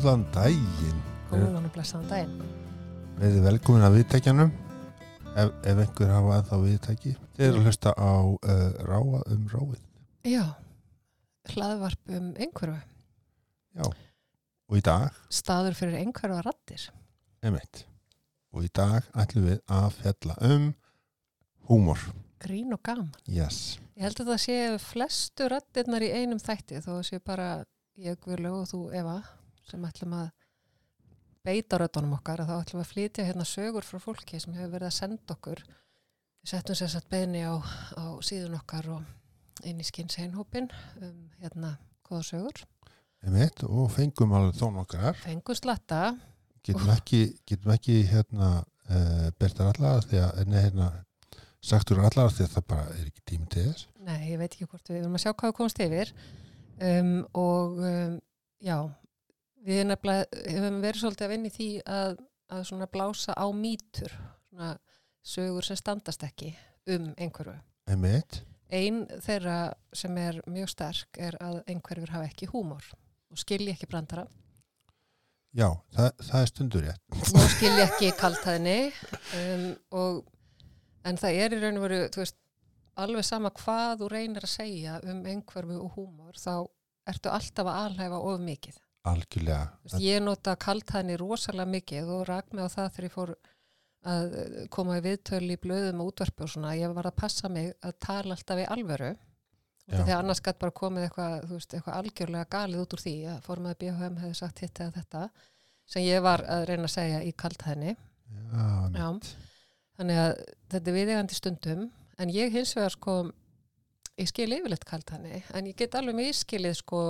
Góðan daginn. Góðan og blessaðan daginn. Við erum velkomin að viðtækjanum. Ef, ef einhver hafa ennþá viðtæki. Þið eru að hlusta á uh, Ráa um Ráið. Já, hlaðvarp um einhverfu. Já. Og í dag, Staður fyrir einhverfa rattir. emitt. Og í dag ætlum við að fjalla um húmor. Grín og gaman. Yes. Ég held að það sé flestu rattirnar í einum þætti þó að sé bara ég, Guðlaug og þú, Eva, sem ætlum að beita röddunum okkar og þá ætlum við að flytja hérna sögur frá fólki sem hefur verið að senda okkur. Við settum sér satt beðni á, á síðun okkar og inn í skynseinhópin um hérna góða sögur. Emitt. Og fengum alveg þó nokkar. Fengu slatta, Getum ekki, getum ekki hérna uh, bertar allar því að, nei, hérna, sagtur allar því að það bara er ekki tími til þess. Nei, ég veit ekki hvort við, við erum að sjá hvað við komast yfir um, og um, já, við hefum verið svolítið að vinna í því að, að svona blása á mýtur, svona sögur sem standast ekki um einhverfu. Emitt. Einn þeirra sem er mjög sterk er að einhverfur hafa ekki húmor og skilji ekki brandara Já, það, það er stundur rétt. og skilji ekki kaltæðinni um, og en það er í raun og veru, þú veist, alveg sama hvað þú reynir að segja um einhverfu og húmor, þá ertu alltaf að alhæfa of mikið. Algjörlega. Ég nota kaltæðinni rosalega mikið og rak mig á það þegar ég fór að eh, koma í viðtölu í blöðum og útvarpi og svona, ég var að passa mig að tala alltaf í því að annars gætt bara komið eitthvað, veist, eitthvað algjörlega galið út úr því að formaði BHM hefði sagt hitt eða þetta sem ég var að reyna að segja í kaltæðinni Já, Já, þannig að þetta er viðegandi stundum en ég hins vegar sko ég skil yfirleitt kalt henni en ég get alveg með ískilið sko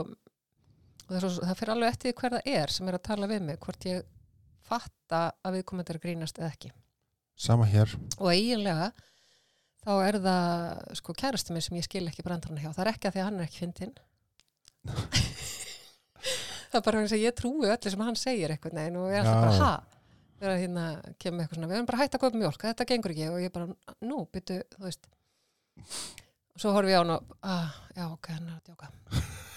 og það, svo, það fyrir alveg eftir hver það er sem er að tala við mig, hvort ég fatta að við komum að grínast eða ekki. Sama hér. og eiginlega þá er það sko kærasti minn sem ég skil ekki brandarinn hjá, það er ekki að því að hann er ekki fyndinn. Það er bara eins og ég trúi öllu sem hann segir eitthvað neginn og ég er alltaf bara ha? Þegar hérna kemur eitthvað svona, við erum bara hægt að kaupa mjólk þetta gengur ekki. Og ég bara, nú, byttu þú veist. Og svo horfum ég á hann og, ah, já, ok, hann er að djóka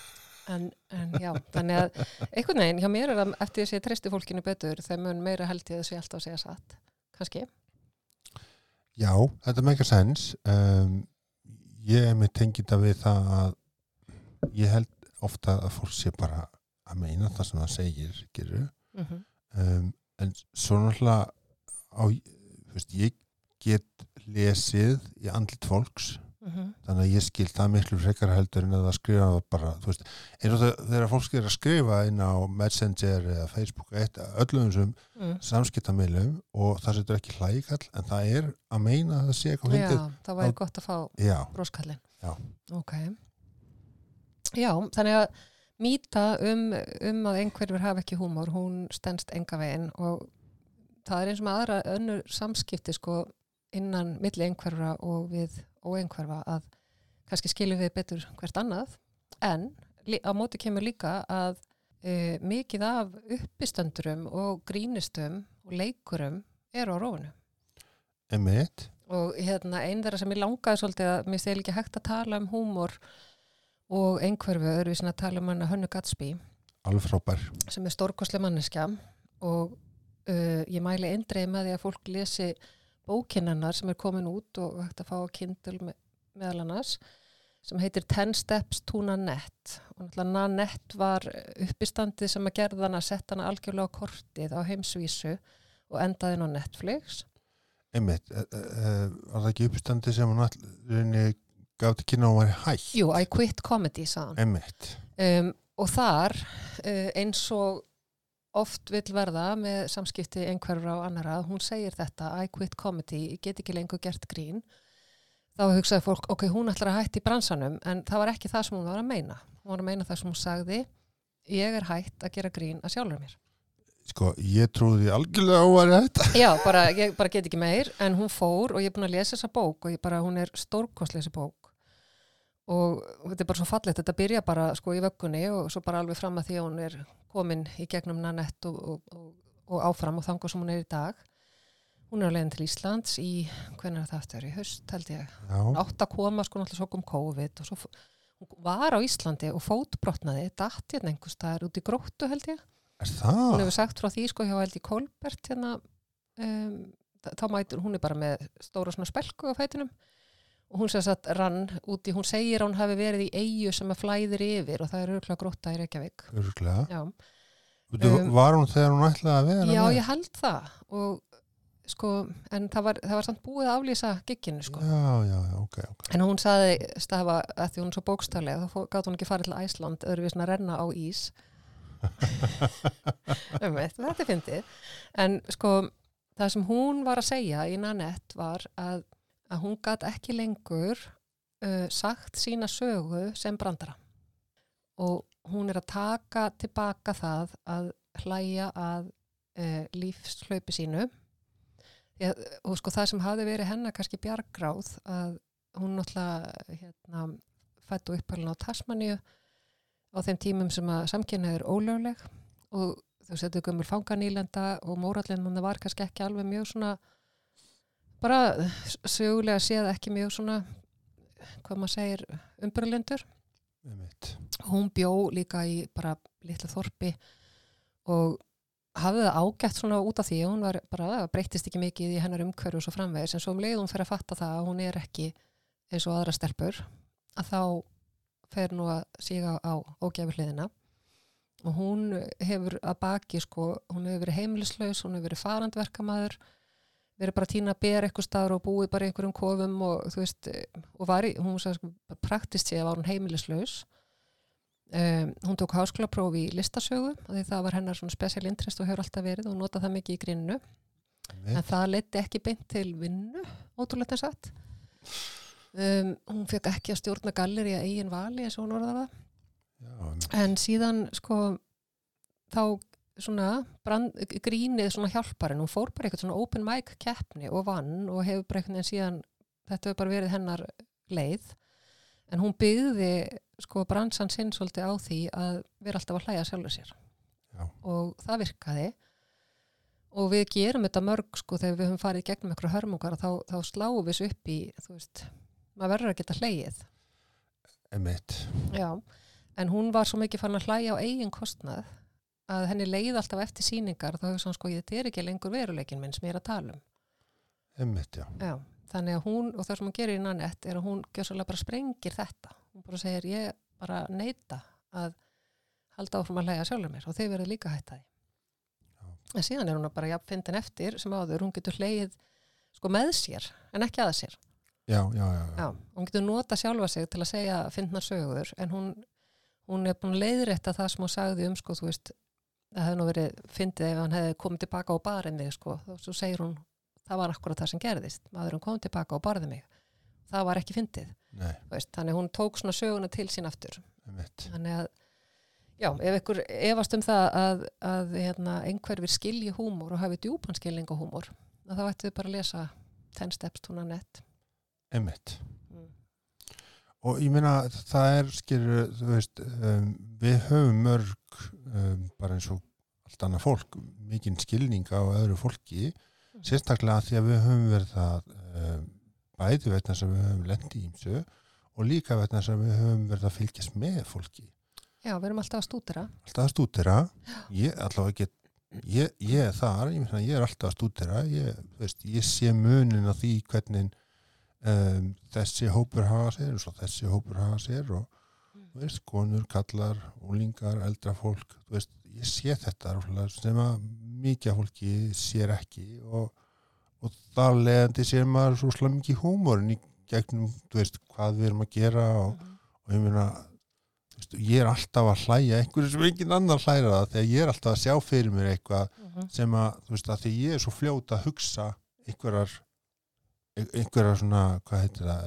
en, en já þannig að einhvern veginn hjá mér er að eftir þess að ég treysti fólkinu betur þegar mun meira held ég þessu alltaf að segja satt kannski, Já, þetta meikar sens. Um, ég er með tengita við það að ég held ofta að fólk sé bara að meina það sem það segir, gerur. mm Um, en svo náttúrulega á, þú veist, ég get lesið í andlit fólks -hmm. þannig að ég skil það miklu frekar heldur en að það skrifa bara, þú veist, eins og það, þegar fólk er að skrifa inn á Messenger eða Facebook, eitt, öllum þessum mm. samskiptamilum og það setur ekki hlægikall en það er að meina að það sé eitthvað Já, fyndið. það væri Þá- gott að fá Já, broskallin. Já. Ok. Já, þannig að mýta um, um að einhverjur hafa ekki húmor, hún stendst enga veginn og það er eins og með aðra önnur samskipti sko innan milli einhverfa og við óeinhverfa að kannski skiljum við betur hvert annað en á móti kemur líka að e, mikið af uppistöndurum og grínistum og leikurum eru á rófunu. emitt. og hérna einn þeirra sem ég langaði svolítið að mér stil ekki hægt að tala um húmor og einhverfu öðruvísin að tala um hana Hönnu Gatsby Alveg frábær. sem er stórkoslega manneskja og uh, ég mæli eindreið með því að fólk lesi bókinannar sem er komin út og hægt að fá að kindul me meðal annars sem heitir Ten Steps to Nanette og náttúrulega Nanette var uppistandið sem að gerða hana að setja hana algjörlega á kortið á heimsvísu og endaði inn á Netflix Emitt, uh, uh, var það ekki uppstandi sem hún allir gaf til kynna og var hægt? Jú, I quit comedy, sagðan. Emitt. Um, og þar, uh, eins og oft vill verða með samskipti einhverjur á annara, hún segir þetta, I quit comedy, ég get ekki lengur gert grín. Þá hugsaði fólk, ok, hún ætlar að hætti í bransanum, en það var ekki það sem hún var að meina. Hún var að meina það sem hún sagði, ég er hætt að gera grín að sjálfur mér. Sko, ég trúði algjörlega að vera þetta. Já, bara, ég bara get ekki meir, en hún fór og ég er búin að lesa þessa bók og ég bara, hún er stórkostlega þessi bók og þetta er bara svo fallegt, þetta byrja bara sko í vöggunni og svo bara alveg fram að því að hún er komin í gegnum Nanett og, og, og, og áfram og þangar sem hún er í dag. Hún er á leiðin til Íslands í, hvernig er það aftur, í haust held ég, Já, átt að koma sko náttúrulega svo kom COVID og svo hún var á Íslandi og fótbrotnaði, datt hérna einhvers staðar út í gróttu held ég. Er hún það? hefur sagt frá því sko hjá held í Kolbert hérna um, þá mætur hún er bara með stóra svona spelku á fætinum hún sem sagt rann úti, hún segir að hún hafi verið í eigu sem að flæðir yfir og það er örgulega grótta í Reykjavík. Örglega. já, Um, var hún þegar hún ætlaði að vera já ég held það. Og sko en það var, það var samt búið að aflýsa gigginu sko. Já, já, já, ok, ok. en hún saði stafa að því hún er svo bókstallega þá gátt hún ekki farið til Æsland öðruvísin að renna á ís. Um veit, þetta er fyndið. En sko það sem hún var að segja í Nanette var að, að hún gat ekki lengur uh, sagt sína sögu sem brandara. Og hún er að taka tilbaka það að hlæja að uh, lífslaupi sínu. Að, og sko það sem hafði verið hennar kannski bjargráð að hún náttúrulega hérna, fættu upphælun á Tasmaníu á þeim tímum sem að samkynna er ólögleg. Og þú setur gömur fanganýlenda og mórallin hann var kannski ekki alveg mjög svona bara sögulega séð ekki mjög svona hvað maður segir umbyrlendur Einmitt. hún bjó líka í bara litla þorpi og hafði það ágætt svona út af því hún var bara, það breytist ekki mikið í hennar umhverju og svo framvegis, en svo um leið hún fer að fatta það að hún er ekki eins og aðra stelpur að þá fer nú að síga á ógæfi hliðina og hún hefur að baki sko, hún hefur verið heimilislaus hún hefur verið farandverkamaður verið bara að týna að bera eitthvað staður og búið bara einhverjum kofum og þú veist og var í, hún sagði sko praktist séð að var hún heimilislaus. Um, hún tók háskólaprófi í listasögu því það var hennar svona special interest og hefur alltaf verið og notað það mikið í grinu en Einmitt. það leiti ekki beint til vinnu ótrúlega þess að um, hún fekk ekki að stjórna galleri að eigin vali eins og hún orðaði það. Já, en síðan sko þá svona brand, grínið svona hjálparinn, hún fór bara eitthvað svona open mic keppni og vann og hefur bara einhvern veginn síðan, þetta hefur bara verið hennar leið, en hún byggði sko bransan sinn svolítið á því að vera alltaf að hlæja sjálfur sér. Já. og það virkaði. Og við gerum þetta mörg sko þegar við höfum farið gegnum einhverju hörmungar þá, þá sláum við þessu upp í þú veist, maður verður að geta hlegið. Einmitt. Já, en hún var svo mikið fann að hlæja á eigin kostnað að henni leið alltaf eftir síningar þá hefur svona sko, þetta er ekki lengur veruleikin minn sem ég er að tala um. Einmitt, já. Já, þannig að hún, og það sem hún gerir í Nanette er að hún gjössalega bara sprengir þetta. Hún bara segir, ég bara neita að halda áfram að hlæja sjálfur mér og þau verður líka hætta því. Já. En síðan er hún bara jafn fyndin eftir sem áður, hún getur hlegið sko með sér en ekki að sér. Já, já, já. já. Já, hún getur nota sjálfa sig til að segja fyndnar sögur en hún, hún er búin að leiðrétta það sem hún sagði um sko, þú veist, það hefði nú verið fyndið ef hann hefði komið tilbaka á barinn mig sko, þá svo segir hún, það var akkurat það sem gerðist, maðurinn kom tilbaka og barði mig. Það var ekki fyndið, veist, þannig hún tók svona söguna til sín aftur, einmitt. þannig að já, ef ykkur efast um það að, að hérna, einhverfir skilji húmor og hafi djúpan skilning á húmor þá ættu við bara að lesa 10 steps to Nanette Einmitt. mm. Og ég meina, það er, skilur, um, við höfum mörg, um, bara eins og allt annað fólk, mikinn skilning á öðru fólki, Mhm. sérstaklega því að við höfum verið það um, bæði vegna sem við höfum lendi ímsu og líka vegna sem við höfum verið að fylgjast með fólki. Já, við erum alltaf að stúdera Alltaf að stúdera, ég get, ég, ég er þar, ég, meina, ég er alltaf að stúdera, ég, sé munin á því hvernig um, þessi hópur hafa sér og þessi hópur hafa sér og veist, konur, kallar, úlingar, eldra fólk, þú veist, ég sé þetta sem að mikið fólki sér ekki og, og þar leðandi sér maður svo slam mikið húmórin í gegnum, þú veist, hvað við erum að gera og, og ég meina þú veist, ég er alltaf að hlæja einhverju sem engin annar hlæra það þegar ég er alltaf að sjá fyrir mér eitthvað Mhm. sem að, þú veist, að því ég er svo fljóta að hugsa einhverjar einhverjar svona, hvað heitir það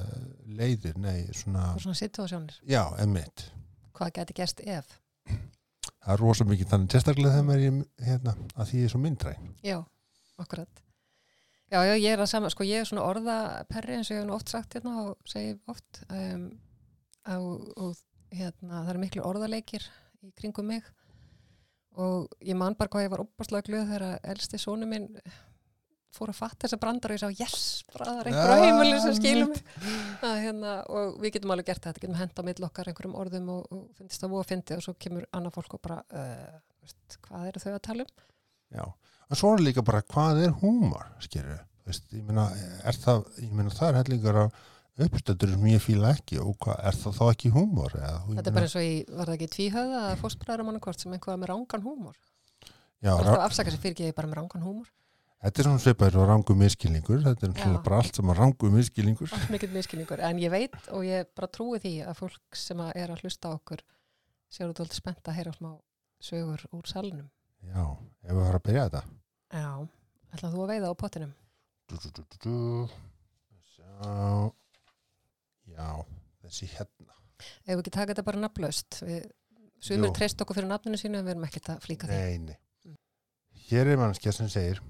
leiðir, nei, svona svona situasjónir, já, emmitt hvað geti gerst ef? Það er rosa mikið þannig, sérstaklega þegar maður er hérna, að því ég er svo myndræn. Já, akkurat. Já, já, ég er að sama, sko ég er svona orðaperri eins og ég hef nú oft sagt hérna og segi oft um, og, og hérna, það eru miklu orðaleikir í kringum mig. Og ég man bara hvað ég var opaslega glöð þegar elsti sónu minn fór að fatta þessa brandar og ég sá yes, bara það er einhver á heimili sem skilur mig. að, hérna, og við getum alveg gert þetta, getum hent á mill okkar einhverjum orðum og, og finnst það voða fyndi og svo kemur annað fólk og bara uh, veist, hvað eru þau að tala um? Já, en svo er líka bara hvað er húmor, skilur veist, ég meina, er það ég meina, það er hellingar á uppstöður sem ég fíla ekki og hvað, er það þá ekki húmor eða, og ég þetta er bara eins og í, var það ekki tvíhöða að fósbræður mann hvort sem einhvað með rángan húmor? Já, bara ra- það afsaka sér fyrir ekki bara með rángan húmor þetta er svona svipaður og rangu miskilningur þetta er Já. náttúrulega bara allt sem að rangu miskilningur allt mikill miskilningur, en ég veit og ég bara trúi því að fólk sem að er að hlusta okkur séu út alltaf spennt að heyra smá sögur úr salnum. Já, ef við fara að byrja þetta. Já, ætlað þú að veiða á pottinum? Du, du, du. Sjá. já, þessi hérna. Ef við ekki taka þetta bara nafnlaust? Við sumir treyst okkur fyrir nafninu sínu en við erum ekkert að flíka því. Nei, nei. Hér er mannskja sem segir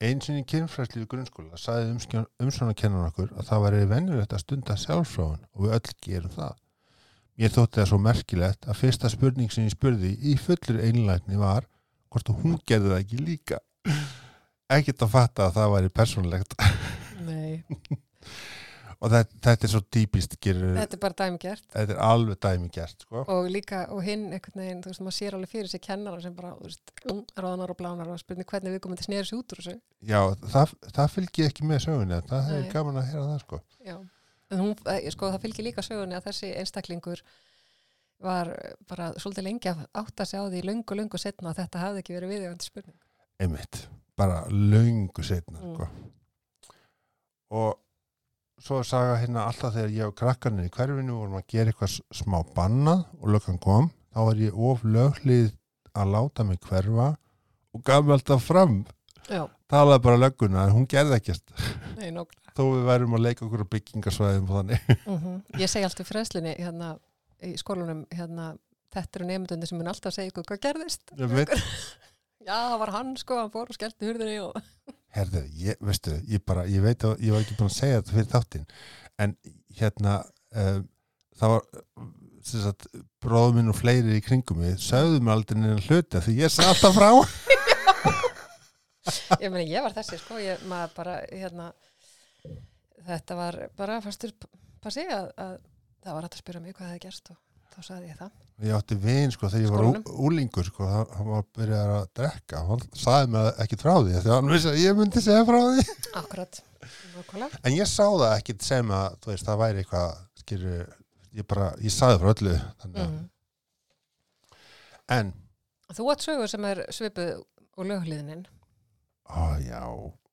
Einsinni kynfræslu í grunnskóla sagði umsvönakennan okkur að það væri venjulegt að stunda sjálfsfráin og við öll gerum það. Mér þótti það svo merkilegt að fyrsta spurning sem ég spurði í fullur einlægni var hvort hún gerði það ekki líka. Ekkert að fatta að það væri persónlegt Nei, og þetta, þetta er svo típist gerur, þetta er bara dæmigert þetta er alveg dæmi gert sko. og líka, og hinn einhvern veginn, þú veist, maður sér alveg fyrir sig kennara sem bara, þú veist, ráðanar og blánar og spurning hvernig við komum til sneri sig út úr þessu Já, það, það fylgir ekki með sögunni það Nei. gaman að heyra það sko. Já, en hún, eh, sko, það fylgir líka sögunni að þessi einstaklingur var bara svolítið lengi að átta sig á því löngu, löngu setna að þetta hafði ekki verið viðjöfandi spurning. einmitt, bara löngu setna Mm. sko. og svo saga hérna alltaf þegar ég og krakkarnir í hverfinu vorum að gera eitthvað smá bannað og löggan kom, þá var ég of löglið að láta mig hverfa og gaf mig alltaf fram. Já, talaði bara lögguna en hún gerði ekkert. Þó við værum að leika okkur á byggingarsvæðum og þannig. Mm Ég segi alltaf í fræðslinni hérna í skólanum, hérna, þetta eru nefndundi sem mun alltaf segja ykkur hvað gerðist. Já, það var hann, sko, hann fór og skellti hurðinni og... Herðu, ég, veistu, ég bara, ég veit að ég var ekki búin að segja þetta fyrir þáttinn en hérna um, það var sagt, bróður minn og fleiri í kringum mig sögðu mér aldrei neina hluti því ég sagði alltaf frá. Ég meni, ég var þessi, sko, ég, maður bara, hérna, þetta var bara fastur að, að það var hægt að spyrja mig hvað hefði gerst og þá sagði ég það. ég átti vin sko þegar ég var Skólanum? ú- úlingur sko, hann hann var að byrja að drekka hann sagði mér ekki frá því að hann vissi að ég myndi segja frá því Akkurat, nákvæmlega. en ég sá það ekki sem að þú veist, það væri eitthvað skilur, ég bara, ég sagði frá öllu þannig, Mm. mm. en Þú átt sögur sem er svipuð og lögliðinin. Ó, já,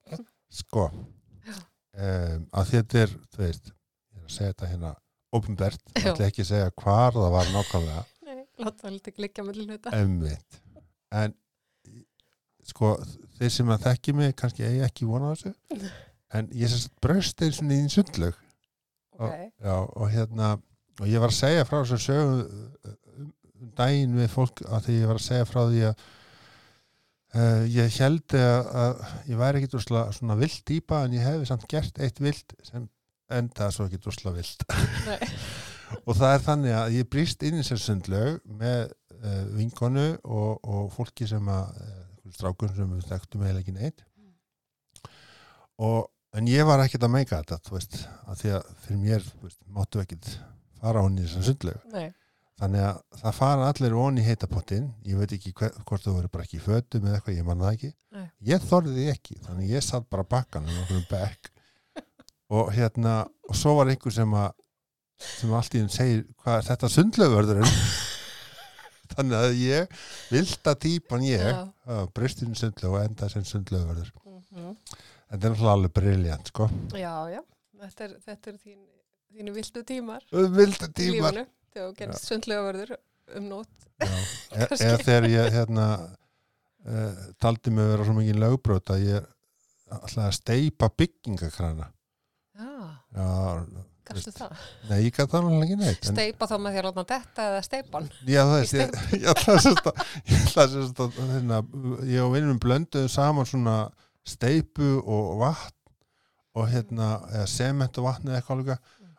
sko um, að þetta er þú veist, ég er að segja þetta hérna ofinbert, ég ætla ekki að segja hvar það var nákvæmlega. Nei, láta það lítið liggja með hluta. emmitt en sko, þeir sem að þekki mig kannski eigi ekki vona þessu. En ég sérst bröst eins og nýðin sundlög Ok, já, og hérna og ég var að segja frá þessu sögum um, um daginn við fólk að því ég var að segja frá því að uh, ég held að, að ég væri ekki drosla svona vilt dýpa en ég hefði samt gert eitt vilt sem endaði svo ekki drosla vilt. Og það er þannig að ég brýst inn í sér sundlaug með uh, vinkonu og, og fólki sem að uh, strákun sem við þekktum eiginlega ekki neitt. Og en ég var ekkert að meika þetta þú veist, að því að fyrir mér veist, máttu ekkert fara hún í þessar sundlaug. Nei. þannig að það fara allir onni í heitapottin ég veit ekki hver, hvort þú verður bara ekki í fötum eða eitthvað, ég man það ekki. Nei. ég þorði því ekki, þannig ég satt bara bakkan um okkur um bekk og hérna, og svo var einhver sem að sem allt í þeim segir hvað er þetta sundlaugvörðurinn þannig að ég vilda típan ég Já. bristinn sundlaug og enda sem sundlaugvörður Mhm. þetta er náttúrulega alveg briljant sko. Já, já, þetta er, þetta er þín, þínu vildu tímar. Vilda í tímar. lífanu þegar þú gerist sundlega verður um nótt. E eða þegar ég hérna uh, taldi mig vera svo mikið lögbrot að ég ætlaði að steipa byggingakrana Kannstu það? nei, ég gæti það náttúrulega ekki neitt Steipa þá með því að láta detta eða steipan? Já, það veist, ég, ég ætlaði sérst að ég sérst að hérna, ég og vinnum blönduðu saman svona steipu og vatn og hérna, eða sement og vatn eða eitthvað líka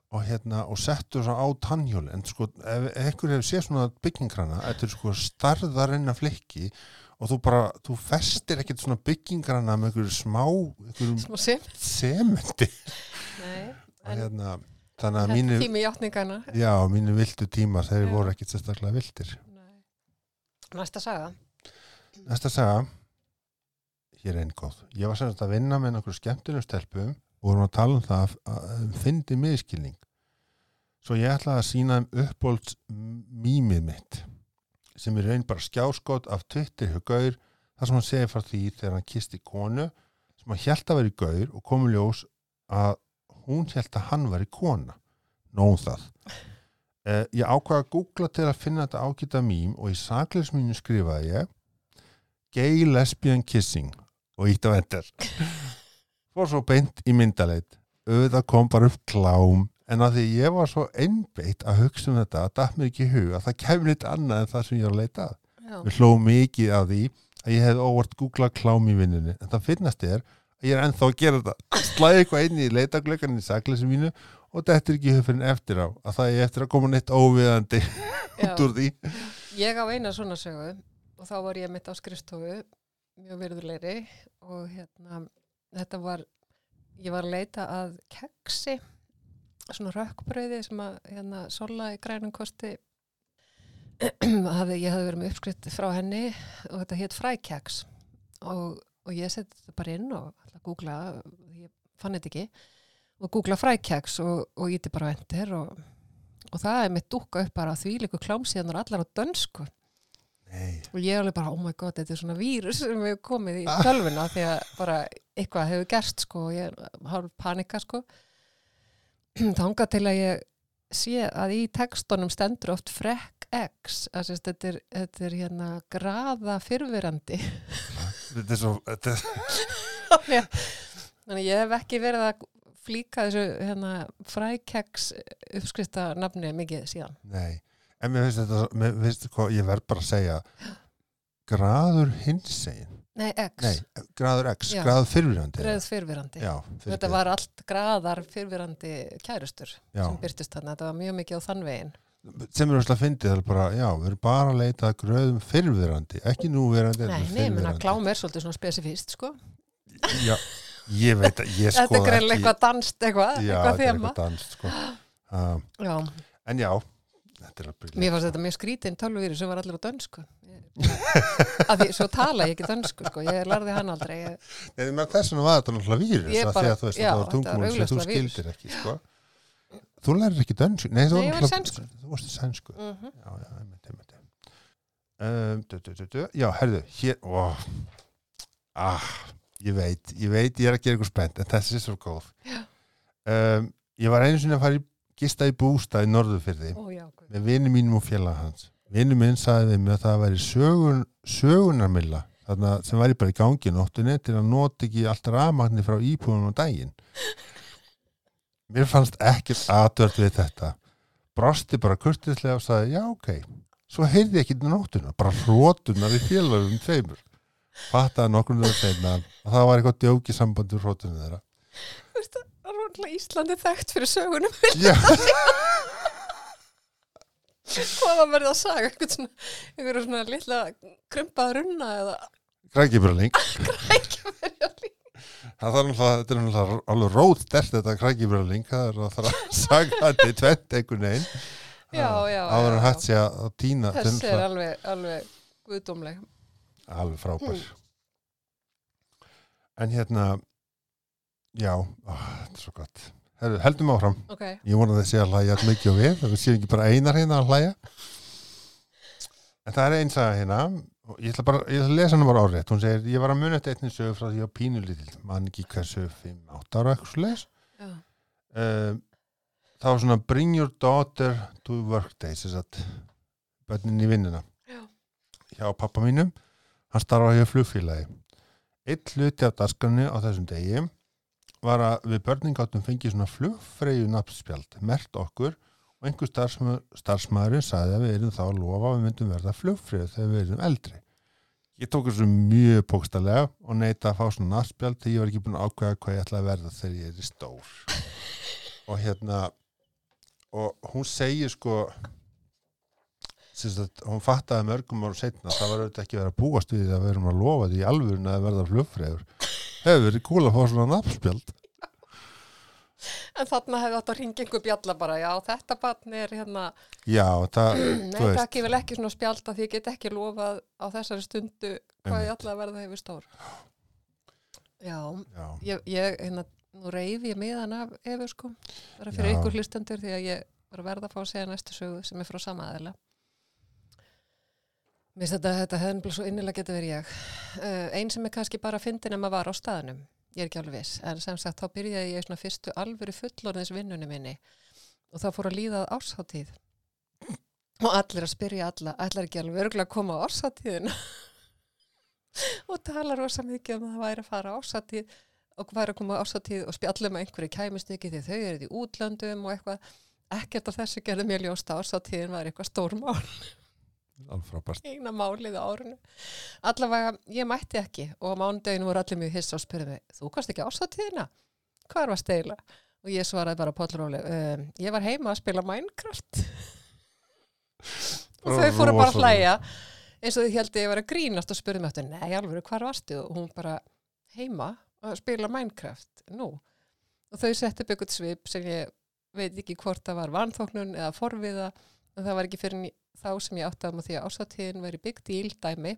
og hérna, og settu svo á tannhjóli en sko, ef einhver hefur séð svona byggingrana, þetta er sko starðarinnar flikki og þú bara þú festir ekkert svona byggingrana með einhverju smá, sim? sementi Nei, en hérna, þannig að mínu tími játningana. já, mínu vildu tímar, þeir Já. voru ekkert sérstaklega vildir Nei. Næsta saga. Næsta saga Hér er einn góð Ég var sem sagt að vinna með nokkur skemmtunum stelpum og vorum að tala um það að- að fyndi miðskilning Svo ég ætlaði að sína þeim uppbólds mýmið mitt sem er raun bara skjáskot af Twitter hjá Gaur þar sem hann segir frá því þegar hann kisti konu sem hann hjælt að vera í Gaur og komið ljós að hún hjælt að hann var í kona nóðum það. Eh, Ég ákvaða að googla til að finna þetta ágæta mým og í sakleismínu skrifaði ég Gay lesbian kissing og ítt á enter fór svo beint í myndaleit. Auðvitað kom bara upp klám en að því ég var svo einbeitt að hugsa um þetta, datt mér ekki í hug að það kemur neitt annað en það sem ég var að leita að. Við hlóðum mikið af því að ég hef óvart googlað klám í vinnunni en það finnast er að ég er ennþá að gera þetta. Slæði eitthvað inn í leitaglökan í sakleysi mínu og þetta er ekki höfðurinn eftir á að það er eftir að koma neitt óviðandi út úr því. Ég á eina svona sögu og þá var ég mitt á skrifstofu mjög virðulegri og hérna þetta var ég var að leita að keksi svona rökkbröði sem að hérna sola í grænum kosti ég hafði verið með uppskrift frá henni og þetta hétt frækeks og, og ég seti þetta bara inn og að googla ég fann þetta ekki og googla frækeks og, og íti bara á enter og, og það er mitt dúkka upp bara því líku klámsíðanar allar á dönsku. Nei, og ég er alveg bara, oh my god, þetta er svona vírus sem hefur komið í tölvuna því að bara eitthvað hefur gerst sko og ég hálf panika sko. Þangað til að ég sé að í textunum stendur oft frekk X að þetta, er, þetta er hérna graða fyrfirandi þetta er svo þetta þannig ég hef ekki verið að flíka þessu hérna, frækeks uppskrifta nafni mikið síðan nei, en mér finnst þetta mér finnst hvað, ég verð bara að segja graður hinsegin Nei, X, nei, graður X, Já. graður fyrfirandi greið fyrfirandi já, Þetta var allt graðar fyrfirandi kærustur Já. sem byrtist þarna. Þetta var mjög mikið á þann veginn. Sem er að fyndið, það er bara, já, við erum bara að leita að gröðum fyrfirandi, ekki núverandi Nei, menna fyrrverandi. klám er svolítið svona spesifíst, sko. já, ég veit að ég Þetta er skoða greinlega ekki eitthvað danst eitthvað, já, eitthvað þetta er þema. eitthvað dans sko. uh, Já, en já, þetta er að byrja mér fannst þetta mjög skrítinn tölvvíri sem var allir á dönsku. Af því, svo tala ég ekki dönsku, sko. Ég lærði hann aldrei. Nei, menn þess vegna var þetta náttúrulega vírus þú lærir ekki dönsku. Nei, þú varst sænsku. -hmm. já, já, einmitt, einmitt du. já, herðu, hér ah, ég veit ég veit, ég er að gera eitthvað spennt en þessi er svo góð. Um, ég var einu sinni að fara í gista í bústað í guð. með vini mínum og félag hans. Vini minn sagði við mig að það væri sögun, sögunarmilla þarna sem væri bara í gangi nóttunni til að nota ekki allt rafmagni frá íbúðunum á daginn mér fannst ekkert aðvört við þetta brosti bara kurtislega og sagði já ok svo heyrði ekki nóttuna, bara hrótunar í félagum tveimur fattaði nokkur og það var eitthvað djóki sambandi hrótunum þeirra Það er náttúrulega Íslandi þekkt fyrir sögunum. já, Hvað var verið að saga? Eitthvað svona, eitthvað svona litla krumpað runna eða að líka. Það er alveg rót stert þetta krækibröling, það er að það að saga þetta í tvent einhvern veginn. Áður hægt sé að að týna Þessi er alveg, alveg guðdómleg. alveg frábær. Mm. en hérna já, ó, þetta er svo gott. Herru, heldum áfram, Ok, ég vona að þessi að hlæja allt mikið og við, það séum ekki bara einar hérna að hlæja. En það er eins að hérna og ég ætla bara, ég ætla að lesa hana bara árétt hún segir, ég var að muna eftir einnig sögu frá því að pínulítil, mann ekki hversu 5-8 ára eitthvað leis já, um, það var svona bring your daughter to work day þess að bönnin í vinnuna. Já. hjá pappa mínum. Hann starfa hjá flugfélagi. Eitt hluti af daskarni á þessum degi var að við börnin gáttum fengið svona flugfreyju nafnspjald mert okkur og einhver starfsma, starfsmaðurinn sagði að við erum þá að lofa að við myndum verða flugfreyju þegar við erum eldri. Ég tók þessu mjög pókstalega og neita að fá svona nafnspjald þegar ég var ekki búin að ákveða hvað ég ætla að verða þegar ég er í stór. Og hérna og hún segir sko sagt, hún fattaði mörgum ára setna það var auðvitað ekki verið að búast við að við erum að lofa því alvörun að verða flugfræður hefur verið kúl að fá svona nafnspjald En þarna hefði að ringa einhver bjalla bara, já, þetta barn er hérna, já, það, það ekki vel ekki svona spjalda því ég get ekki lofað á þessari stundu hvað ég að verða hefur stór. Já, já, ég, ég hérna, nú reyfi ég miðan af Efu, sko, bara fyrir Já. ykkur hlustendur því að ég var að verða að fá að segja næstu sögu sem er frá sama aðeila. Mér finnst þetta, þetta hefði nefnilega svo innilega getur verið ég. Uh, ein sem er kannski bara fyndin að maður var á staðnum, ég er ekki alveg viss, en sem sagt þá byrjaði ég svona fyrstu alvöru fullorðins vinnunni minni og þá fór að líða ásáttíð og allir að spyrja alla, allir ekki alveg örgulega að koma á ásáttíðina og tala rosa mikið um að það væri að fara á ásáttíð og væri að koma á ásáttíð og spjalla með einhverju kæmist ekki því þau eru í útlöndum og eitthvað. Ekkert af þessu gerði mér ljóst að ásáttíðin var eitthvað stórmál eina málið á árinu. Allavega, ég mætti ekki og á mánudeginu voru allir mjög hissa og spurði mig, þú kannst ekki ásatíðina? Hvað var steila? Og ég svaraði bara pollróli, um, ég var heima að spila Minecraft. og þau fóru bara að hlæja eins og þau held að ég var að grínast og spurði mig nei alveg, hvar varstu? Og hún bara, heima að spila Minecraft, nú. Og þau upp eitthvað svip sem ég veit ekki hvort það var vanþóknun eða forviða, en það var ekki fyrir þá sem ég átti að maður því að ásatíðin væri big deal dæmi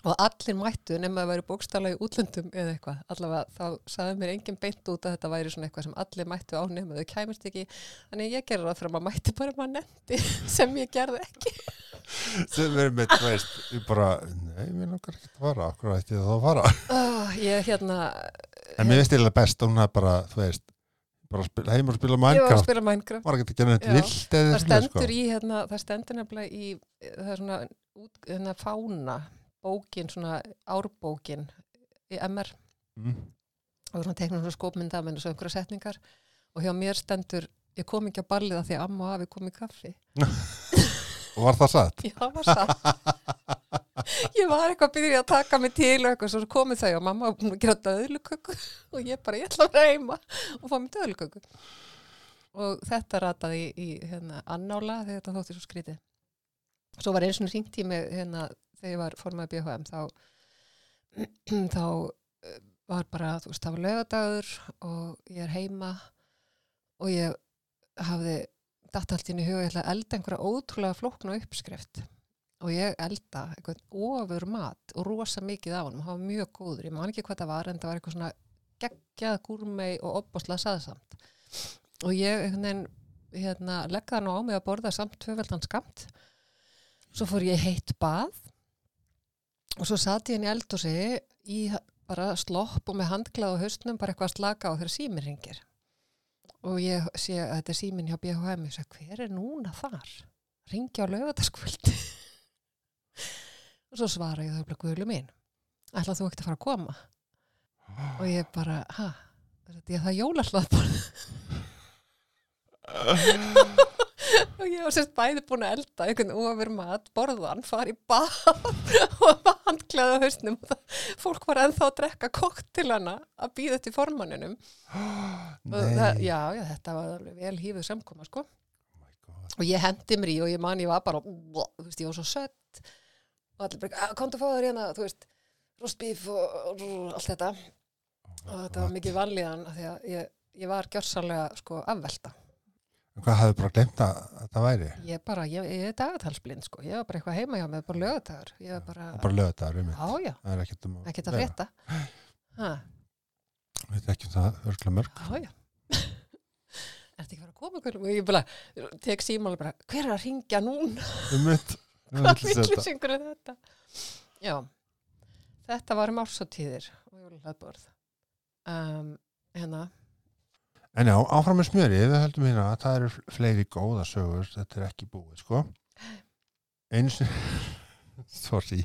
og allir mættu nema að væri bókstala í útlöndum eða eitthvað. Allavega þá saði mér engin beint út að þetta væri svona eitthvað sem allir mættu á nema þau kæmist ekki. Þannig ég gerði það fyrir að maður mætti bara maður nefndi sem ég gerði ekki. sem er með, þú veist, ég bara nei, mér langar ekki að fara, okkur ætti þá að fara Oh, ég hérna, en mér finnst ég best að hún er bara, þú veist bara að spila, heim og spila að Minecraft spila Minecraft. var ekki að gera þetta vilt eða Það stendur í hérna, það stendur nefnilega í, það er svona, út, hérna fána, bókin, svona árbókin í MR mm. og svona teiknum svona skópmynda með svo einhverja setningar. Og hjá mér stendur ég kom ekki að ballið að því að amma og afi kom í kaffi. Og var það satt? já, það var satt ég var eitthvað að byrja að taka mig til og eitthvað svo komið þau og mamma var búin að gera döðluköku og ég bara, ég ætla að heima og fá mig döðluköku. Og þetta rataði í, í hérna, annála þegar þetta þótti svo skrítið. Svo var eins og ringt í mig hérna, þegar ég var formaði BHM þá þá eh, var bara, þú veist, það var lögadagur og ég er heima og ég hafði datt allt inn í huga, ég ætla að elda einhverja ótrúlega flóknu uppskrift og ég elda eitthvað ofur mat og rosa mikið honum, hann var mjög góður. Ég man ekki hvað það var, en það var eitthvað svona geggjað gúrmei og opbáslega saðsamt. Og ég hérna, legga það nú á mig að borða samt tvöfeldan skamt svo fór ég heitt bað og svo sat ég inn í eldhúsi í bara slopp og með handklað á haustnum bara eitthvað að slaka á þegar síminn ringir og ég sé að þetta er síminn hjá BHM ég segi hver er núna þar? Ringi á lögataskvöld og svo svara ég bara guðlu mín ætla þú ekkert að fara að koma? Og ég bara, ha? Þetta er það jólahlaðborð. Og ég var sérst bæði búin að elda einhvern ofur mat, borðan, fara í bað og var handklæða á hausnum. Fólk var ennþá að drekka koktilana að býða til formanninum. Og það, já, já, þetta var vel hífuð samkoma sko. oh og ég hendi mér í og ég man ég var bara þú veist, ég var svo sött og allir bara, "Ah, komdu að fá þér hérna þú veist, rostbíf og, og allt þetta. Og þetta var mikið vanlíðan því að ég, ég var gjörsanlega sko afvelta. Hvað hafði bara glemt að þetta væri? ég bara, ég, ég er dagatalsblind sko. Ég var bara eitthvað heima hjá mig, bara var bara, bara lögðar um já, já, Það er ekkert um ekkert að frétta. Við þekkjum það örgla mörg. Já, já. Er þetta ekki að fara að koma og ég bara, tek símáli bara hver er að ringja núna, Um mitt hvað villusingur er þetta já þetta var um ársatíðir um, hérna En já, áfram með smjöri, við höldum hérna að það eru fleiri góða sögur, þetta er ekki búið, sko. Eins, sorry,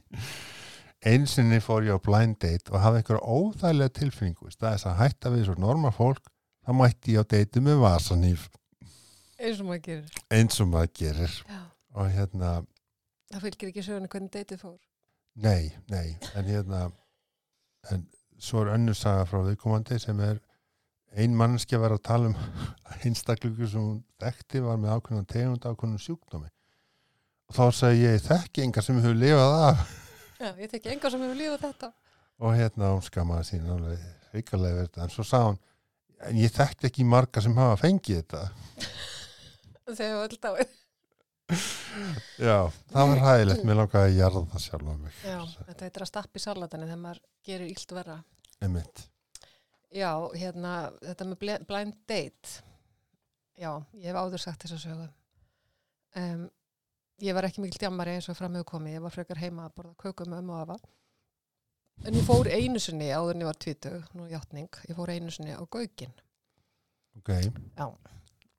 einsinni fór ég á blind date og hafði einhverja óþægilega tilfinningu. Það er þess að hætta við svo normal fólk, þá mætti ég á date með vasanýf, eins og maður gerir eins og maður gerir. já. Og hérna, það fylgir ekki söguna hvernig deytið fór. Nei, nei, en hérna, en svo er önnur saga frá viðkomandi sem er ein mannski að vera að tala um einstaklingu sem hún þekkti var með ákveðan tegund ákveðan sjúkdómi. Og þá sagði ég "Ég þekki enga sem hefur lifað af. Já, ég tekki enga sem hefur lífað þetta. Og hérna hún skamaði sín alveg ríkalega verið þetta en svo sagði hún en ég þekkti ekki marga sem hafa fengið þetta. Þegar við öll dáið já, það var hægilegt, mér langaði að jarða það sjálf á mig. Já, þetta heitir að stappa í salatani þegar maður gerir illt verra. Einmitt, Já, hérna, þetta með bl- blind date. Já, ég hef áður sagt þessa sögu. Um, Ég var ekki mikil djammari eins og fram hefur komið, ég var frekar heima að borða köku með ömmu og afa. En ég fór einu sinni áður en ég var 20, nú játning, ég fór einu sinni á Gaukinn. Ok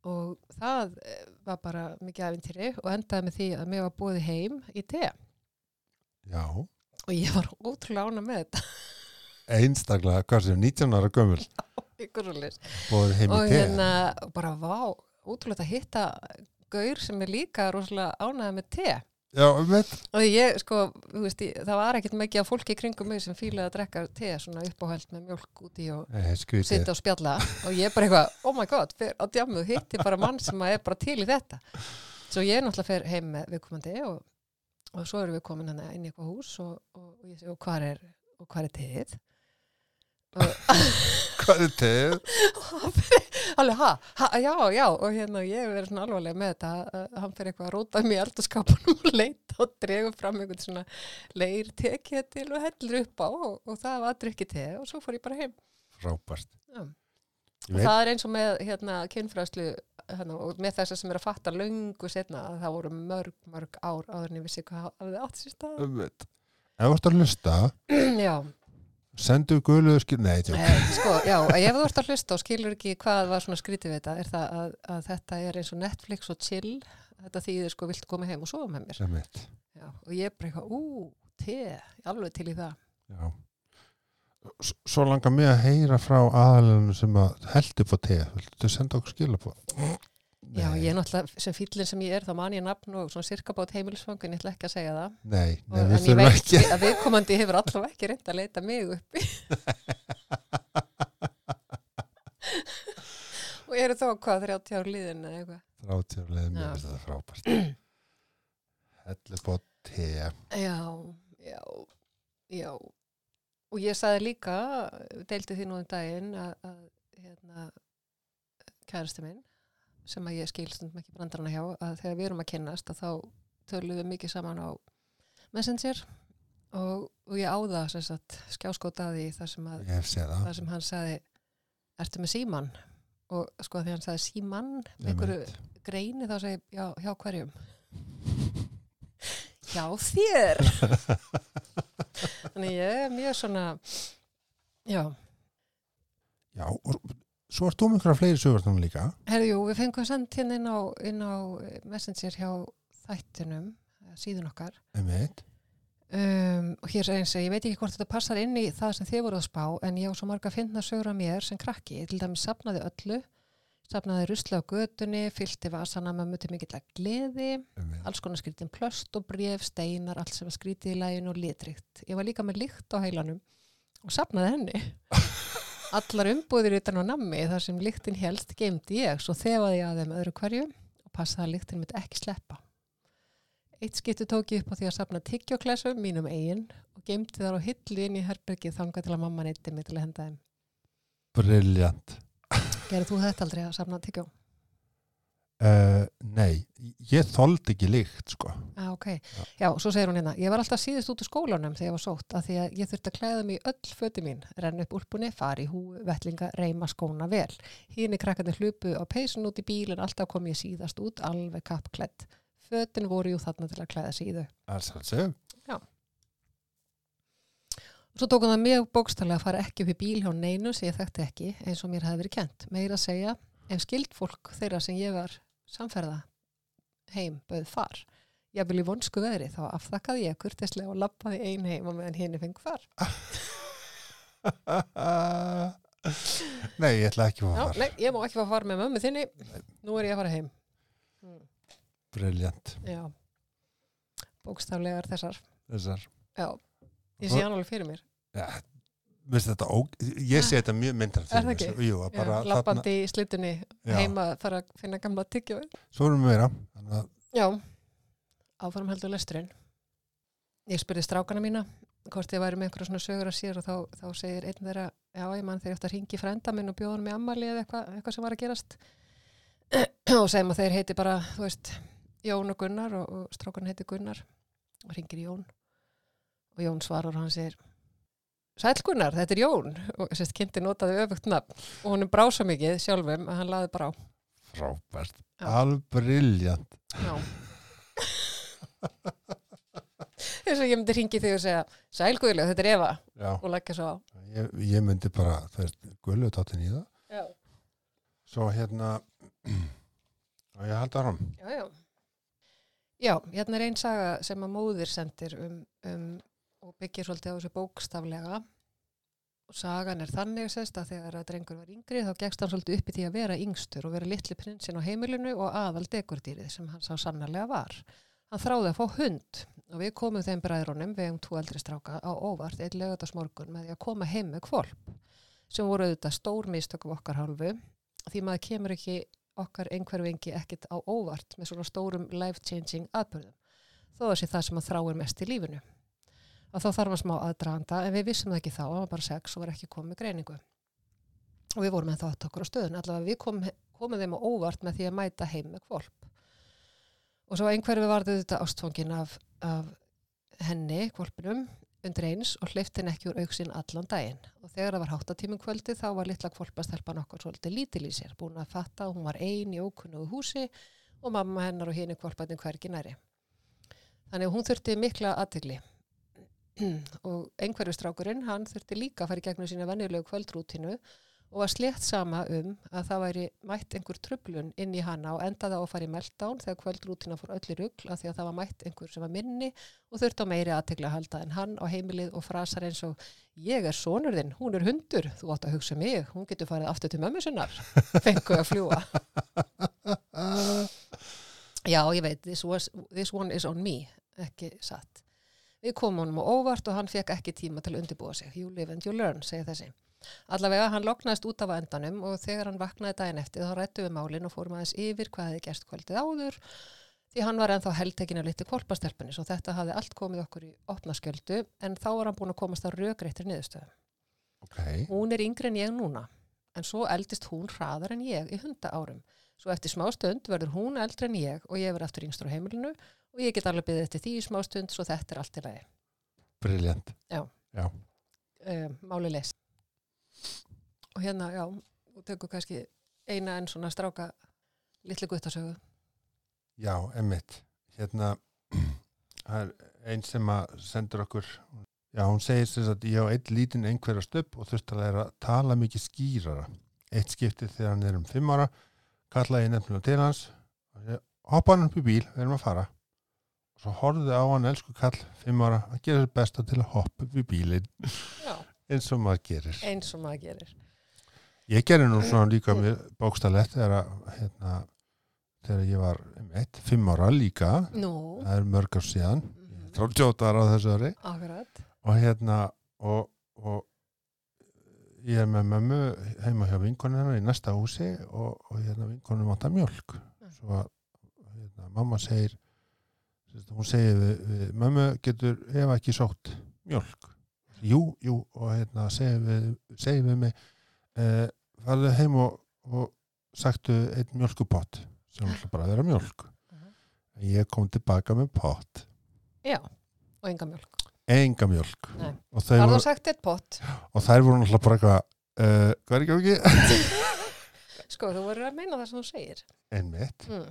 og það eh, var bara mikið avintýri og endaði með því að mér var búið heim í te. Já, og ég var ótrúlega ána með þetta. Einstaklega, hvað sem 19 ára gömul? Ykkur svoleiðis. bóðið heim í og te. hérna bara vá, ótrúlega að hitta gaur sem er líka rosalega ánægða með te já, einmitt, og ég sko, veist, ég, það var ekkert mikið af fólki kringum mig sem fílaði að drekka te svona uppáhald með mjölk úti og skrítið. sitja og spjalla. Og ég bara eitthvað, oh my god, fer á djamu hitti bara mann sem er bara til í þetta. Svo ég náttúrulega fer heim með viðkomandi og, og svo erum við komin hann inn í eitthvað hús og, og, og ég segi, og hvað er er teið hvað er teð? alveg, ha, ha, já, já og hérna ég hef verið svona alvarlega með þetta að hann fyrir eitthvað að róta mér í eldurskapunum og leita og dregur fram einhvern svona leir tekið til og heldur upp á og, og það var að drykki te og svo fór ég bara heim. Ég og það er eins og með hérna kynfræðslu hérna, og með þessar sem er að fatta löngu setna að það voru mörg, mörg ár áður en ég vissi hvað hafði átt sér stað. Ef þú ert að hlusta, já, sendu guluðu skil nei, tjók, e, sko, já, ef þú ert að hlusta og skilur ekki hvað var svona skrítið við þetta er það að, að þetta er eins og Netflix og chill þetta þýðir sko, viltu koma heim og sofa með mér? Já, og ég eitthvað, ú, te alveg til í það. Já. Svo langar mig að heyra frá aðalunum sem að held upp á teð Viltu senda okkur skila på? Já, ég er náttúrulega, sem fýllin sem ég er þá man ég nafn og svona sirkabát heimilisfang en ég ætla ekki að segja það. Nei, nei Og- við en ég þurfum veit ekki. að viðkomandi hefur allavega ekki reynd að leita mig uppi og eru þá hvað 30 ár líðin eða eitthvað? Þrátjörlega, mér Já. finnst þetta frábært. Á teð já, já, já. Og ég sagði líka deildi því nú um daginn að, að hérna, kærasti minn sem að ég skil stundum ekki brandarana hjá að þegar við erum að kynnast að þá tölum við mikið saman á Messenger og, og ég áða skjáskótaði þar sem að þar sem hann sagði ertu með síman og sko þegar hann sagði síman með einhverju greini? Þá segi já, hjá hverjum? Hjá þér? Þannig ég er mjög svona já, Já, og svo ert þú með einhverja fleiri sögur þannig líka. Herðu, jú, við fengum sendt hérna inn á, inn á Messenger hjá þættinum eh, síðun okkar. Um, og hér er eins að ég veit ekki hvort þetta passar inn í það sem þið voru að spá en ég á svo marga að finna sögur af mér sem krakki. Ég til dæmis sapnaði öllu sapnaði rusla á götunni, fyllti vasana með mjög mikill að gleði Einmitt. alls konar skrítin plöst og bref, steinar allt sem var skrítið í læginu og litrikt ég var líka með lykt á heilanum og sapnaði henni allar umbúðir utan á nammi þar sem lyktin helst geimdi ég svo þefaði ég að þeim öðru hverju og passaði að lyktin mitt ekki sleppa Eitt skipti tók ég upp á því að sapna tyggjóklesum mínum eigin og geimdi þar á hillu inn í herbergið þangað til að mamma neytti mig til að henda þeim. Briljant Gerðu þú þetta aldrei að sapna tyggjó? Uh, Nei, ég þoldi ekki líkt sko Ah, ok. Já, svo segir hún hérna, ég var alltaf síðust út úr skólanum þegar ég var sótt að því að ég þurfti að klæða mig öll föti mín, renna upp úlpunni, fara í hú, vettlinga, reyma skóna vel. Hínni krakkarnir hlupu á peysun út í bíl en alltaf kom ég síðast út alveg kappklætt. Fötin voru jú þarna til að klæða Og svo tók hann það mjög bókstallega að fara ekki upp í bíl hjá neinu sem ég þekkti ekki eins og mér hefði verið kent. Meira að segja, ef skild fólk þeirra sem ég var samferða heim bauð far. Ég vil í vonsku veðri þá afþakkaði ég kurtislega og lappaði ein heim og meðan henni fengi far. Nei, ég ætla ekki að Já, fara nei, ég má ekki fara far með mömmu þinni. Nú er ég að fara heim. Mm, Briljant Já, bókstaflegar þessar. Þessar Já, ég sé hann alveg fyrir mér. ja, Vist þetta ó... Ég sé þetta mjög myndar Er það ekki? Jú, Já, þarna lappandi í slittunni Já. heima þarf að finna gamla tyggjói. Svo erum við meira að Já, áfram heldur lesturinn. Ég spurði strákana mína hvort ég væri með einhverja svona sögur að sér og þá, þá segir einn þeirra, já ég mann þeir eftir að ringi frænda minn og bjóða hann með ammali eða eitthvað, eitthvað sem var að gerast og segjum að þeir heiti bara, þú veist Jón og Gunnar og, og strákan heiti Gunnar og ringir Jón og Jón svarar og hann segir Sæl Gunnar, þetta er Jón. Og sérst kynnti notaði öfugt nafn. Og hún er brá svo mikið sjálfum að hann laði bara á. Frábært, Já. alveg briljant Já. Þess að ég myndi ringi þig og segja Sæl Guðlega, þetta er Eva. Já, og leggja svo á. Ég, ég myndi bara, þú veist, gullu tátin í það Já, Svo hérna og ég haldi áram já, já. Já, hérna er einn saga sem að móðir sendir um, um og byggir svolítið á þessu bókstaflega. Og sagan er þannig sérst að þegar að drengur var yngri þá gegst hann svolítið upp í því að vera yngstur og vera litli prinsinn á heimilinu og aðal dekordýrið sem hann sá sannarlega var. Hann þráði að fá hund og við komum þeim bræðrónum, við um tvo eldri stráka, á óvart einn lögadags morgun með því að koma heim með kvolp sem voru auðvitað stór mistökum okkar hálfu. Því maður kemur ekki okkar einhverfingi ekkit á óvart með svona stórum life-changing aðbörðum þó sé það sem að þráir mest í lífinu og þá þarf að smá aðdraganda en við vissum það ekki þá, það var bara sex og var ekki komið greiningu. Og við vorum með þátt okkur á stöðun allavega við kom, komum þeim á óvart með því að mæta heim með kvolp og svo einhverfi varði þetta ástfangin af, af henni, kvolpinum undir eins og hleyfti henni ekki úr auksinn allan daginn. Og þegar það var háttatímum kvöldi þá var litla kvolpastelpan okkur svolítið lítil í sér búin að fatta að hún var ein í ókunnugu húsi og mamma hennar og henni kvolpatinn hvergi næri. Þannig að hún þurfti mikla aðtegli og einhverju strákurinn, hann þurfti líka að fara í gegnum sína venjulegu kvöldrútinu og var slétt sama um að það væri mætt einhver trublun inn í hana og endaði á að fara í meltdown þegar kvöldrútina fór öllu rugl af því að það var mætt einhver sem var minni og þurfti á meiri aðtegla að halda en hann á heimilið og frasar eins og ég er sonur þinn, hún er hundur, þú átt að hugsa um mig, hún getur farið aftur til mömmu sinnar, fengu að fljúa. Já, ég veit, this, was, this one is on me, ekki satt. Við komum honum á óvart og hann fekk ekki tíma til að undirbúa sig. You live and you learn, segir þessi. Allavega hann loknaðist út af endanum og þegar hann vaknaði daginn eftir þá rættu við málinn og fórum aðeins yfir hvað hefði gerst kvöldið áður því hann var ennþá heldtekinn að liti kvolpastelpunni svo þetta hafði allt komið okkur í opna skjöldu en þá var hann búin að komast að rökreittir niðurstöðu. Ok, Hún er yngri en ég núna en svo eldist hún hraðar en ég í hunda árum. Svo eftir smá stund verður hún eldri en ég og ég verður aftur yngstur á heimilinu og ég get alveg byggðið eftir því í smá stund svo þetta er allt í lagi. briljant Um, máli les. Og hérna, já, og tökum kannski eina en svona stráka litlu guttasögu. Já, emmitt Hérna það er einn sem að sendur okkur. Já, hún segir þess að ég á einn lítinn einhverja stöpp og þurfti að læra að tala mikið skýrara. Eitt skiptið þegar hann er um fimm ára kallaði ég nefnilega til hans. Og hoppa hann upp í bíl, við erum að fara og svo horfði á hann elsku kall fimm ára að gera sér besta til að hoppa upp í bílinn. Eins og maður gerir. Eins og maður gerir. Ég gerði nú svona líka með bókstalett þegar, að, hérna, þegar ég var eitt, fimm ára líka. Nú, það er mörg ár síðan. Mhm, 38 ára á þessu ári. Akkurat. og hérna og, og ég er með mömmu heima hjá vinkonum hennar í næsta húsi og, og hérna vinkonum átt að mjölk svo að hérna, mamma segir hún segir við, við mömmu getur ef ekki sótt mjölk jú, jú og hérna segir við, segir við mig eh, farðu heim og, og sagtu einn mjölkupott sem ætla bara að vera mjölk Mhm. ég kom tilbaka með pott Já, og enga mjölk. enga mjölk og, Var voru, og þær voru náttúrulega bara eitthvað uh, hvað er ekki ekki? Sko, þú voru að meina það sem þú segir. einmitt Mm.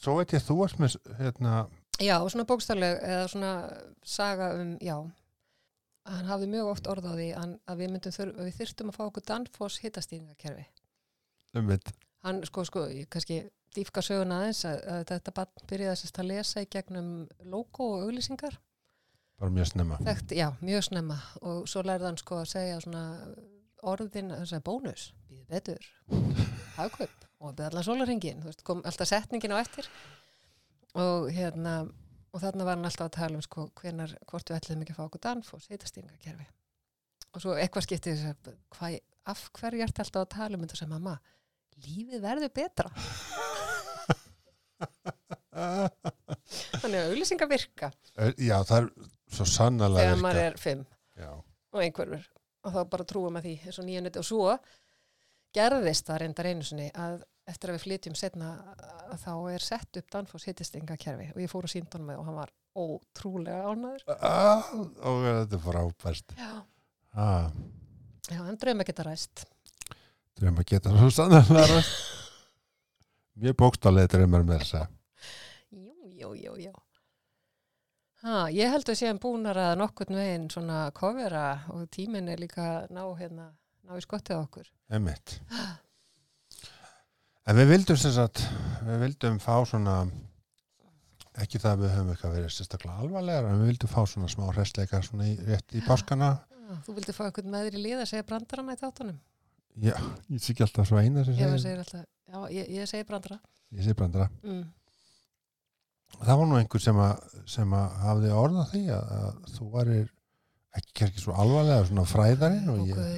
svo veit ég að þú varst með hérna, Já, svona bókstafleg eða svona saga um, já, hann hafði mjög oft orð á því að, við myndum þurf, við þyrftum að fá okkur Danfoss hitastýringakerfi. einmitt Hann, sko, sko, ég kannski dýfka söguna aðeins að, að þetta barn byrjaði að lesa í gegnum logo og auglýsingar. bara mjög snemma. Þekkt, já, mjög snemma. Og svo lærði hann sko að segja svona orðin, þess að bónus, býði betur, hagkaup og beði allan sólarringin, þú veist, kom alltaf setningin á eftir og hérna, og þarna var hann alltaf að tala um sko hvenar, hvort við ætlum ekki að fá okkur Danfoss, hitastýringakerfi og svo eitthvað skipti þess að af hverju ert alltaf að tala um þetta? Sem mamma, lífið verður betra. Þannig að auðlýsingar virka. Já það er svo sannlega þegar maður er fimm. Já, og einhverfur. Og þá bara trúum að því og svo gerðist það reyndar einu sinni að eftir að við flytjum setna þá er sett upp Danfoss hittistingakerfi og ég fór að sínda hann með og hann var ótrúlega ánæður ah, og þetta er frábært. Já, ah, já en drauma geta ræst. Drömmar geta svo sannlega ræst. Mjög bókstálega drömmar með þessa. Jú, jú, jú, jú. Ha, ég held að séum búnar að nokkurn veginn svona kofera og tíminn er líka ná hérna ná í skottið okkur. Einmitt. En við vildum sem sagt, við vildum fá svona, ekki það að við höfum eitthvað verið sérstaklega alvarlegar, en við vildum fá svona smá hressleika svona í, rétt í páskana. þú vildi fá eitthvað með þér í lið að segja brandarana í þáttunum Já, ég sé ekki alltaf svo eina sem ég segir, segir alltaf, já, ég, ég segi brandara ég sé brandara. mm. Það var nú einhver sem að, sem að hafði orðað því að, að þú varir ekki kerkið svo alvarlega svona fræðarinn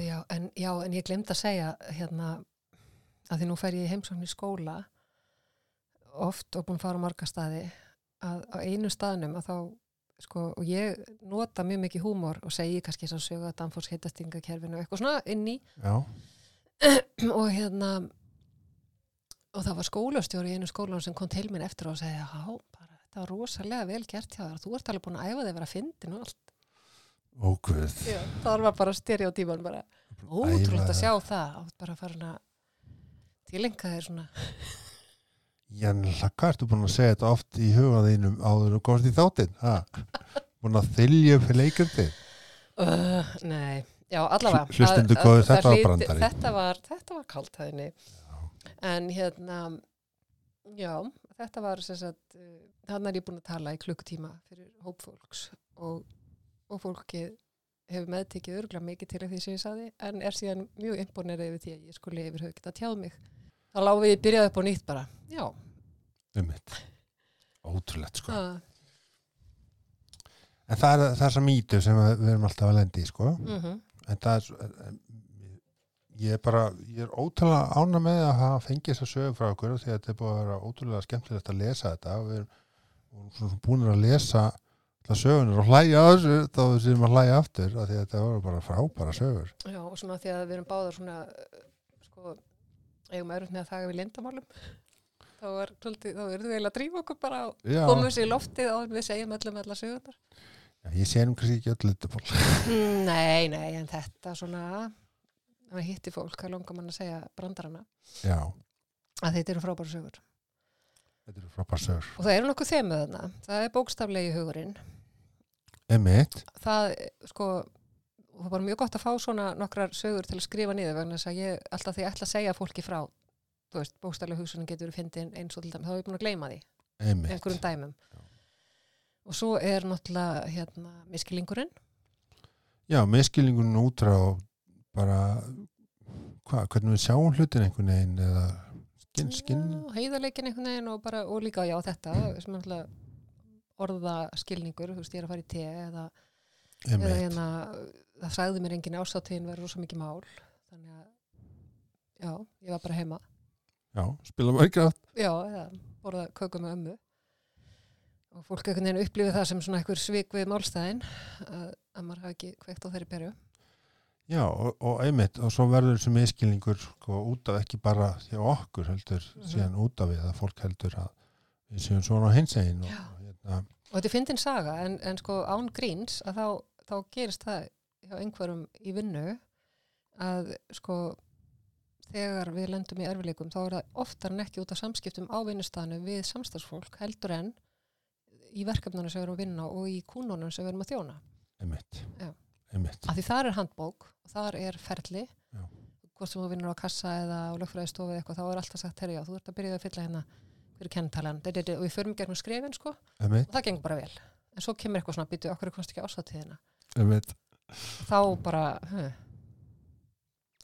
já, en, já, en ég glemt að segja hérna, að því nú fer ég heimsókn í skóla oft og búin að fara á marga staði að á einu staðnum að þá sko, og ég nota mjög mikið húmor og segi kannski svo sögu að Danfors heitastingakerfinu og eitthvað svona inn í. Og hérna og það var skólastjóri í einu skólan sem kom til minn eftir og segi, já, bara, þetta var rosalega vel gert hjá þér, þú ert alveg búin að æfa þig að vera fyndin og allt. Já, það var bara stereotíman bara. Ótrúlega að sjá það. Og bara farin að tilenga þér svona. En hvað ertu búin að segja þetta oft í hugaðinum áður og komst í þáttinn? Búin að þylja upp leikandi? uh, Nei, já allavega. Hl- hlustendur Að- að- góðir, það þetta var brandari. Þetta var, var kaltæðinni en hérna já, þetta var sem sagt uh, þannig er ég búin að tala í klukkutíma fyrir hópfólks og, og fólkið hefur meðtekið örgulega mikið til því sem ég saði en er síðan mjög imponerið yfir því að ég skuli yfir höfðu geta tjáð mig þá láfum við byrjað upp á nýtt bara já. Ótrúlegt, sko. uh, En það er þessa mýtu sem við við erum alltaf að lendi sko. mm En það er, svo- en- ég er bara, ég er ótrúlega ána með að hafa fengið þessa sögu frá okkur því að þetta er búið að vera ótrúlega skemmtilegt að lesa þetta og við erum svona búin að lesa það sögunir og hlæja þessu þá við séum að hlæja aftur af því að þetta voru bara frábæra sögur. Já, og svona því að við erum báðar svona, uh, sko, eigum erut með að það við lindamálum. Þá er, við eiginlega að drífa okkur bara og komum þessi í loftið á við segjum öllum allar sögundar. já, ég nú kannski ekki öll fólk. Mm, nei, nei, en þetta svona, ef maður hitti fólk, hvað langar mann að segja brandarana, Já, að þetta eru frábæra sögur. þetta eru frábæra sögur. Og það eru nokkuð þemmu þarna. Það er bókstaflegi hugurinn. Emitt, Það, sko, það var mjög gott að fá svona nokkrar sögur til að skrifa niður vegna þess að ég, alltaf því ég ætla að segja fólki frá, þú veist, bókstaflega hugsunin getur verið fyndin eins og til dæmis, þá er ég búin að gleyma því. emitt. einhverjum dæmum Já. og svo er náttúrulega hérna miskilingurinn Já, miskilningun út frá bara hva, hvernig við sjáum hlutin einhvern veginn eða skinn, skinn. Heiðarleikin einhvern veginn og, bara, og líka já þetta sem er náttúrulega orðaskilningur, þú veist ég er að fara í te eða, eða hérna það sagði mér enginn ástáttinn verður rosa mikið mál þannig að já, ég var bara heima Já, spila mörgrátt. já, eða borða köku með ömmu og fólk einhvern veginn upplifið það sem svona einhver svik við málstæðin að, að maður hafi ekki kveikt á þeirri berju Já, og, og einmitt, og svo verður þessi miskilningur sko, út af ekki bara hjá okkur heldur, Mhm. síðan út af við að fólk heldur að við séum svona á hins egin og Já. hérna, Og þetta er fyndin saga, en, en sko án gríns að þá, þá gerist það hjá einhverjum í vinnu að sko þegar við lendum í erfileikum þá er það oftar en ekki út af samskiptum á vinnustanu við samstagsfólk heldur en í verkefnunum sem við erum að vinna og í kúnunum sem við erum að þjóna. einmitt, einmitt, Af því þar er handbók og þar er ferli. Já. hvort sem þú vinnur á kassa eða á lögfræðistofu eða eitthvað, þá er alltaf sagt, herri já, þú ert að byrja að fylla hérna hver er kenntalan, og við förum gegnum skrefin sko. Og það gengur bara vel. En svo kemur eitthvað svona býtu okkur þá bara huh.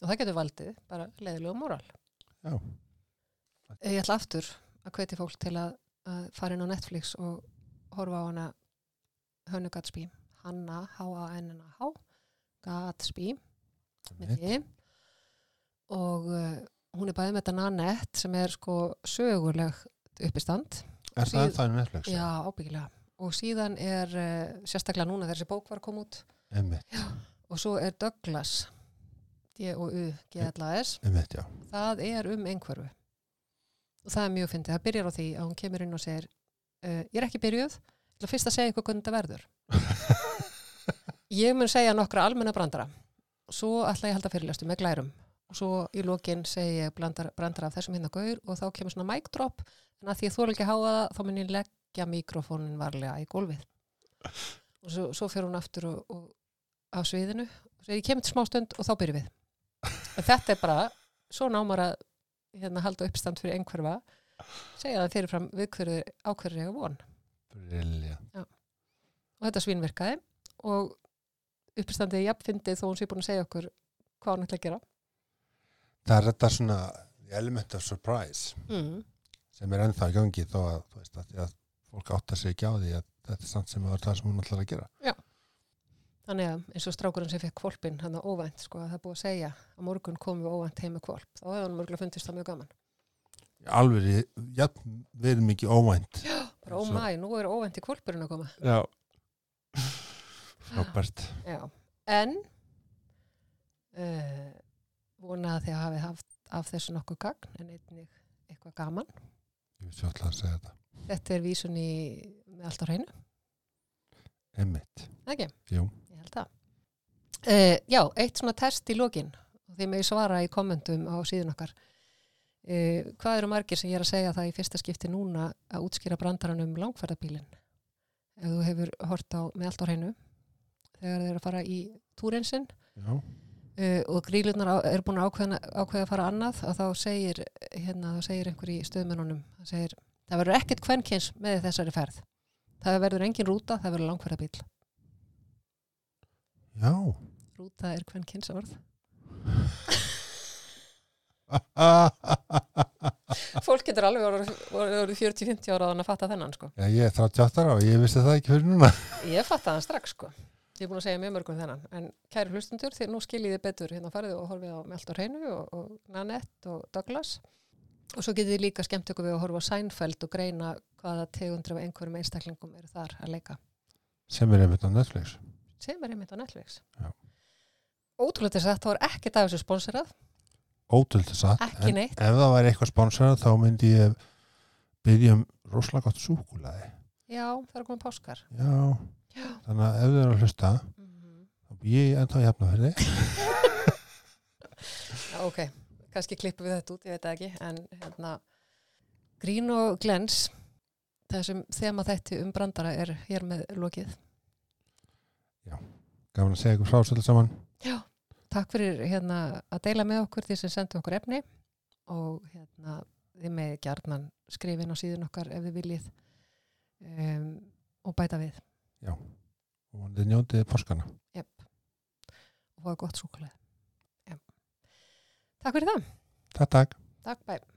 og það getur valdið bara leiðilegu moral Já. ég ætla aftur að hvetja fólk til að, að fara inn á Netflix og horfa á hana Hönnu Gatsby Hanna, H-A-N-N-A-H Gatsby og uh, hún er bæðið með þetta Nanette sem er sko sögulegt uppistand Er það ennþá í Netflix? Já, ábyggilega. og síðan er uh, sérstaklega núna þessi bók var að koma út og svo er Douglas D-O-U-G-L-A-S það er um einhverfu. Og það er mjög fyndið, það byrjar á því að hún kemur inn og segir uh, ég er ekki byrjuð til að fyrst að segja eitthvað hvernig þetta verður. Ég mun segja nokkra almenna brandara. Svo ætla ég að halda fyrirlestu með glærum. Og svo í lokin segi ég brandara, brandara af þessum hérna gaur og þá kemur svona mic drop. En að því ég þóla ekki að háa það þá mun ég leggja mikrofónin varlega í gólfið. Og svo, svo fer hún aftur og, og á sviðinu. Og segir ég kemur til smá stund og þá byrjum við. Og þetta er bara svo námar að hérna, halda uppstand fyrir einhverfa segja það fyrirfram við hverju ákverju ég von. Brilja. og þetta svínvirkaði og uppstandið jafnfindið þó hún sé búin að segja okkur hvað hún ætla að gera. Það er þetta svona element of surprise mm. sem er ennþá í gangi þó að, veist, að, að fólk áttar sig ekki á því að þetta er samt sem er það sem hún ætlar að gera þannig að eins og strákurinn sem fekk kvolpin hann að óvænt sko að það búið að segja að morgun komum við óvænt heim með kvolp þá hefur hann mörgulega fundist það mjög gaman. Alveg, já, verið mikið óvænt. Bara ó Svo- mæ, nú er óvænt í kvolpurinn að koma. Já. Frábært. Já, en uh, vona að þið hafi haft af þessu nokkuð gagn en einnig eitthvað gaman. ég ég ætla að segja þetta. Þetta er vísun í með allt á hreinu, einmitt, ekki? jú, Ég held það. Uh, já, eitt svona test í lokin og þið með svara í kommentum á síðun okkar. Uh, hvað eru margir sem ég er að segja það í fyrsta skipti núna að útskýra brandarann um langferðabílinn? Ef þú hefur hort á með allt á hreinu þegar þeir eru að fara í túrinsinn uh, og grílunar er búin að ákveða, ákveða að fara annað og þá segir, hérna, þá segir einhver í stöðmennunum, það segir það verður ekkert kvenkins með þessari ferð það verður engin rúta, það verður langferðabíl já. Rúta er kvenkins orð fólk getur alveg orðið orðið 40-50 ára á hann að fatta þennan sko. já, ég er 38 ára og ég vissi það ekki fyrir núna. Ég fatta það strax sko. ég er búin að segja mjög mörgum þennan. En kæri hlustundur, þegar nú skiljið þið betur. Hérna farið og horfið á Melt og Hreinu og, og Nanette og Douglas. Og svo getið þið líka skemmt ykkur við að horfa á Seinfeld og greina hvaða tegundur af einhverjum einstaklingum eru þar að leika. Sem er einmitt á Netflix sem er einmitt á Netflix. Ótrúlega þess að það var ekkert af þessu sponsorað. Ótrúlega satt. Ekki en neitt. ef það væri eitthvað sponsorað þá myndi ég byggja um rosalega gott súkulaði já, það er komið páskar. Já, Já. þannig að ef þið eru að hlusta mm þá bý ég ennþá jafna fyrir þið Já, ok, kannski klippum við þetta út, ég veit ekki, en hérna, Grín og Glens, þessum þema þætti um brandara er hér með lokið. Gaman að segja ykkur frá svolítið saman Takk fyrir hérna að deila með okkur því sem sendu okkur efni og hérna þið með gjarnan skrifin á síðun okkar ef þið viljið um, og bæta við og þið njótið páskana og fáið gott súkulega. Takk fyrir það. takk takk Takk, bæ.